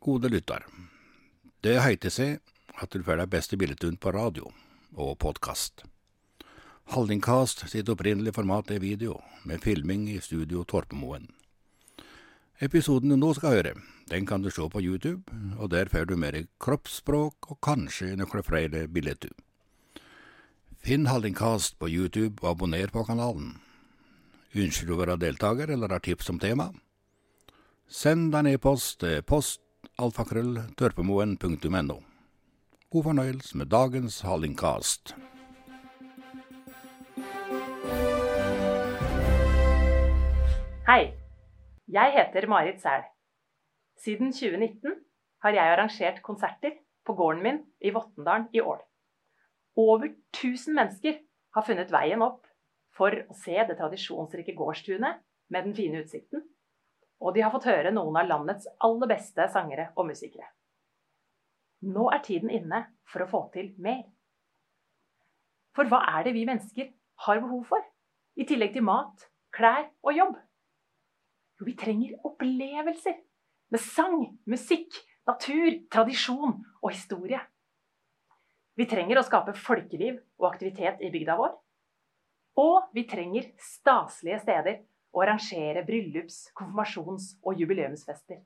Gode lytter. Det heiter seg at du får de beste billedene på radio og podkast. Hallingkast sitt opprinnelige format er video, med filming i studio Torpemoen. Episoden du nå skal høre, den kan du se på YouTube, og der får du mer kroppsspråk og kanskje noen flere bilder. Finn Hallingkast på YouTube og abonner på kanalen. Ønsker du å være deltaker eller har tips om tema? Send deg en e-post til post alfakrøll.tørpemoen.no. God fornøyelse med dagens Hallingkast. Hei, jeg heter Marit Sæl. Siden 2019 har jeg arrangert konserter på gården min i Vottendalen i Ål. Over 1000 mennesker har funnet veien opp for å se det tradisjonsrike gårdstunet med den fine utsikten og de har fått høre noen av landets aller beste sangere og musikere. Nå er tiden inne for å få til mer. For hva er det vi mennesker har behov for, i tillegg til mat, klær og jobb? Jo, vi trenger opplevelser med sang, musikk, natur, tradisjon og historie. Vi trenger å skape folkeliv og aktivitet i bygda vår. Og vi trenger staselige steder og arrangere bryllups-, konfirmasjons- og jubileumsfester.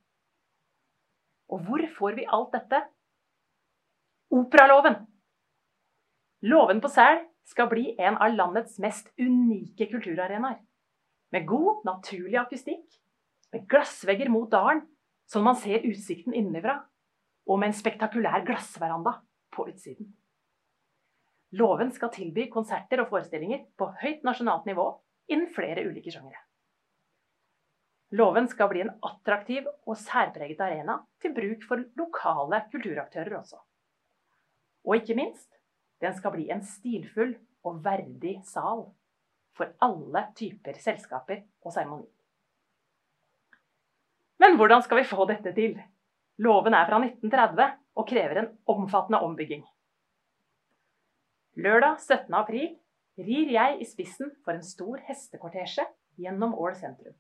Og hvor får vi alt dette? Operaloven! Låven på Sæl skal bli en av landets mest unike kulturarenaer. Med god, naturlig akustikk, med glassvegger mot dalen, sånn man ser utsikten innenfra, og med en spektakulær glassveranda på utsiden. Låven skal tilby konserter og forestillinger på høyt nasjonalt nivå innen flere ulike sjangere. Låven skal bli en attraktiv og særpreget arena til bruk for lokale kulturaktører også. Og ikke minst, den skal bli en stilfull og verdig sal for alle typer selskaper og seremonier. Men hvordan skal vi få dette til? Låven er fra 1930 og krever en omfattende ombygging. Lørdag 17. april rir jeg i spissen for en stor hestekortesje gjennom Ål sentrum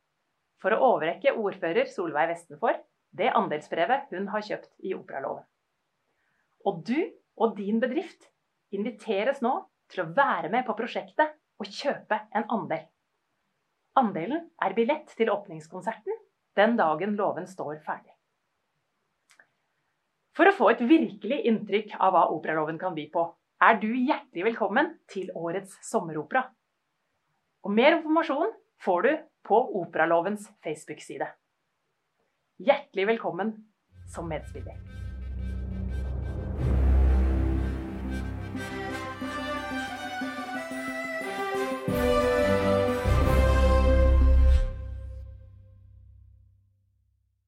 for å overrekke ordfører Solveig Vestenfor det andelsbrevet hun har kjøpt i Operaloven. Og du og din bedrift inviteres nå til å være med på prosjektet og kjøpe en andel. Andelen er billett til åpningskonserten den dagen låven står ferdig. For å få et virkelig inntrykk av hva operaloven kan by på, er du hjertelig velkommen til årets sommeropera. Og mer informasjon får du på Operalovens Facebook-side. Hjertelig velkommen som medspiller.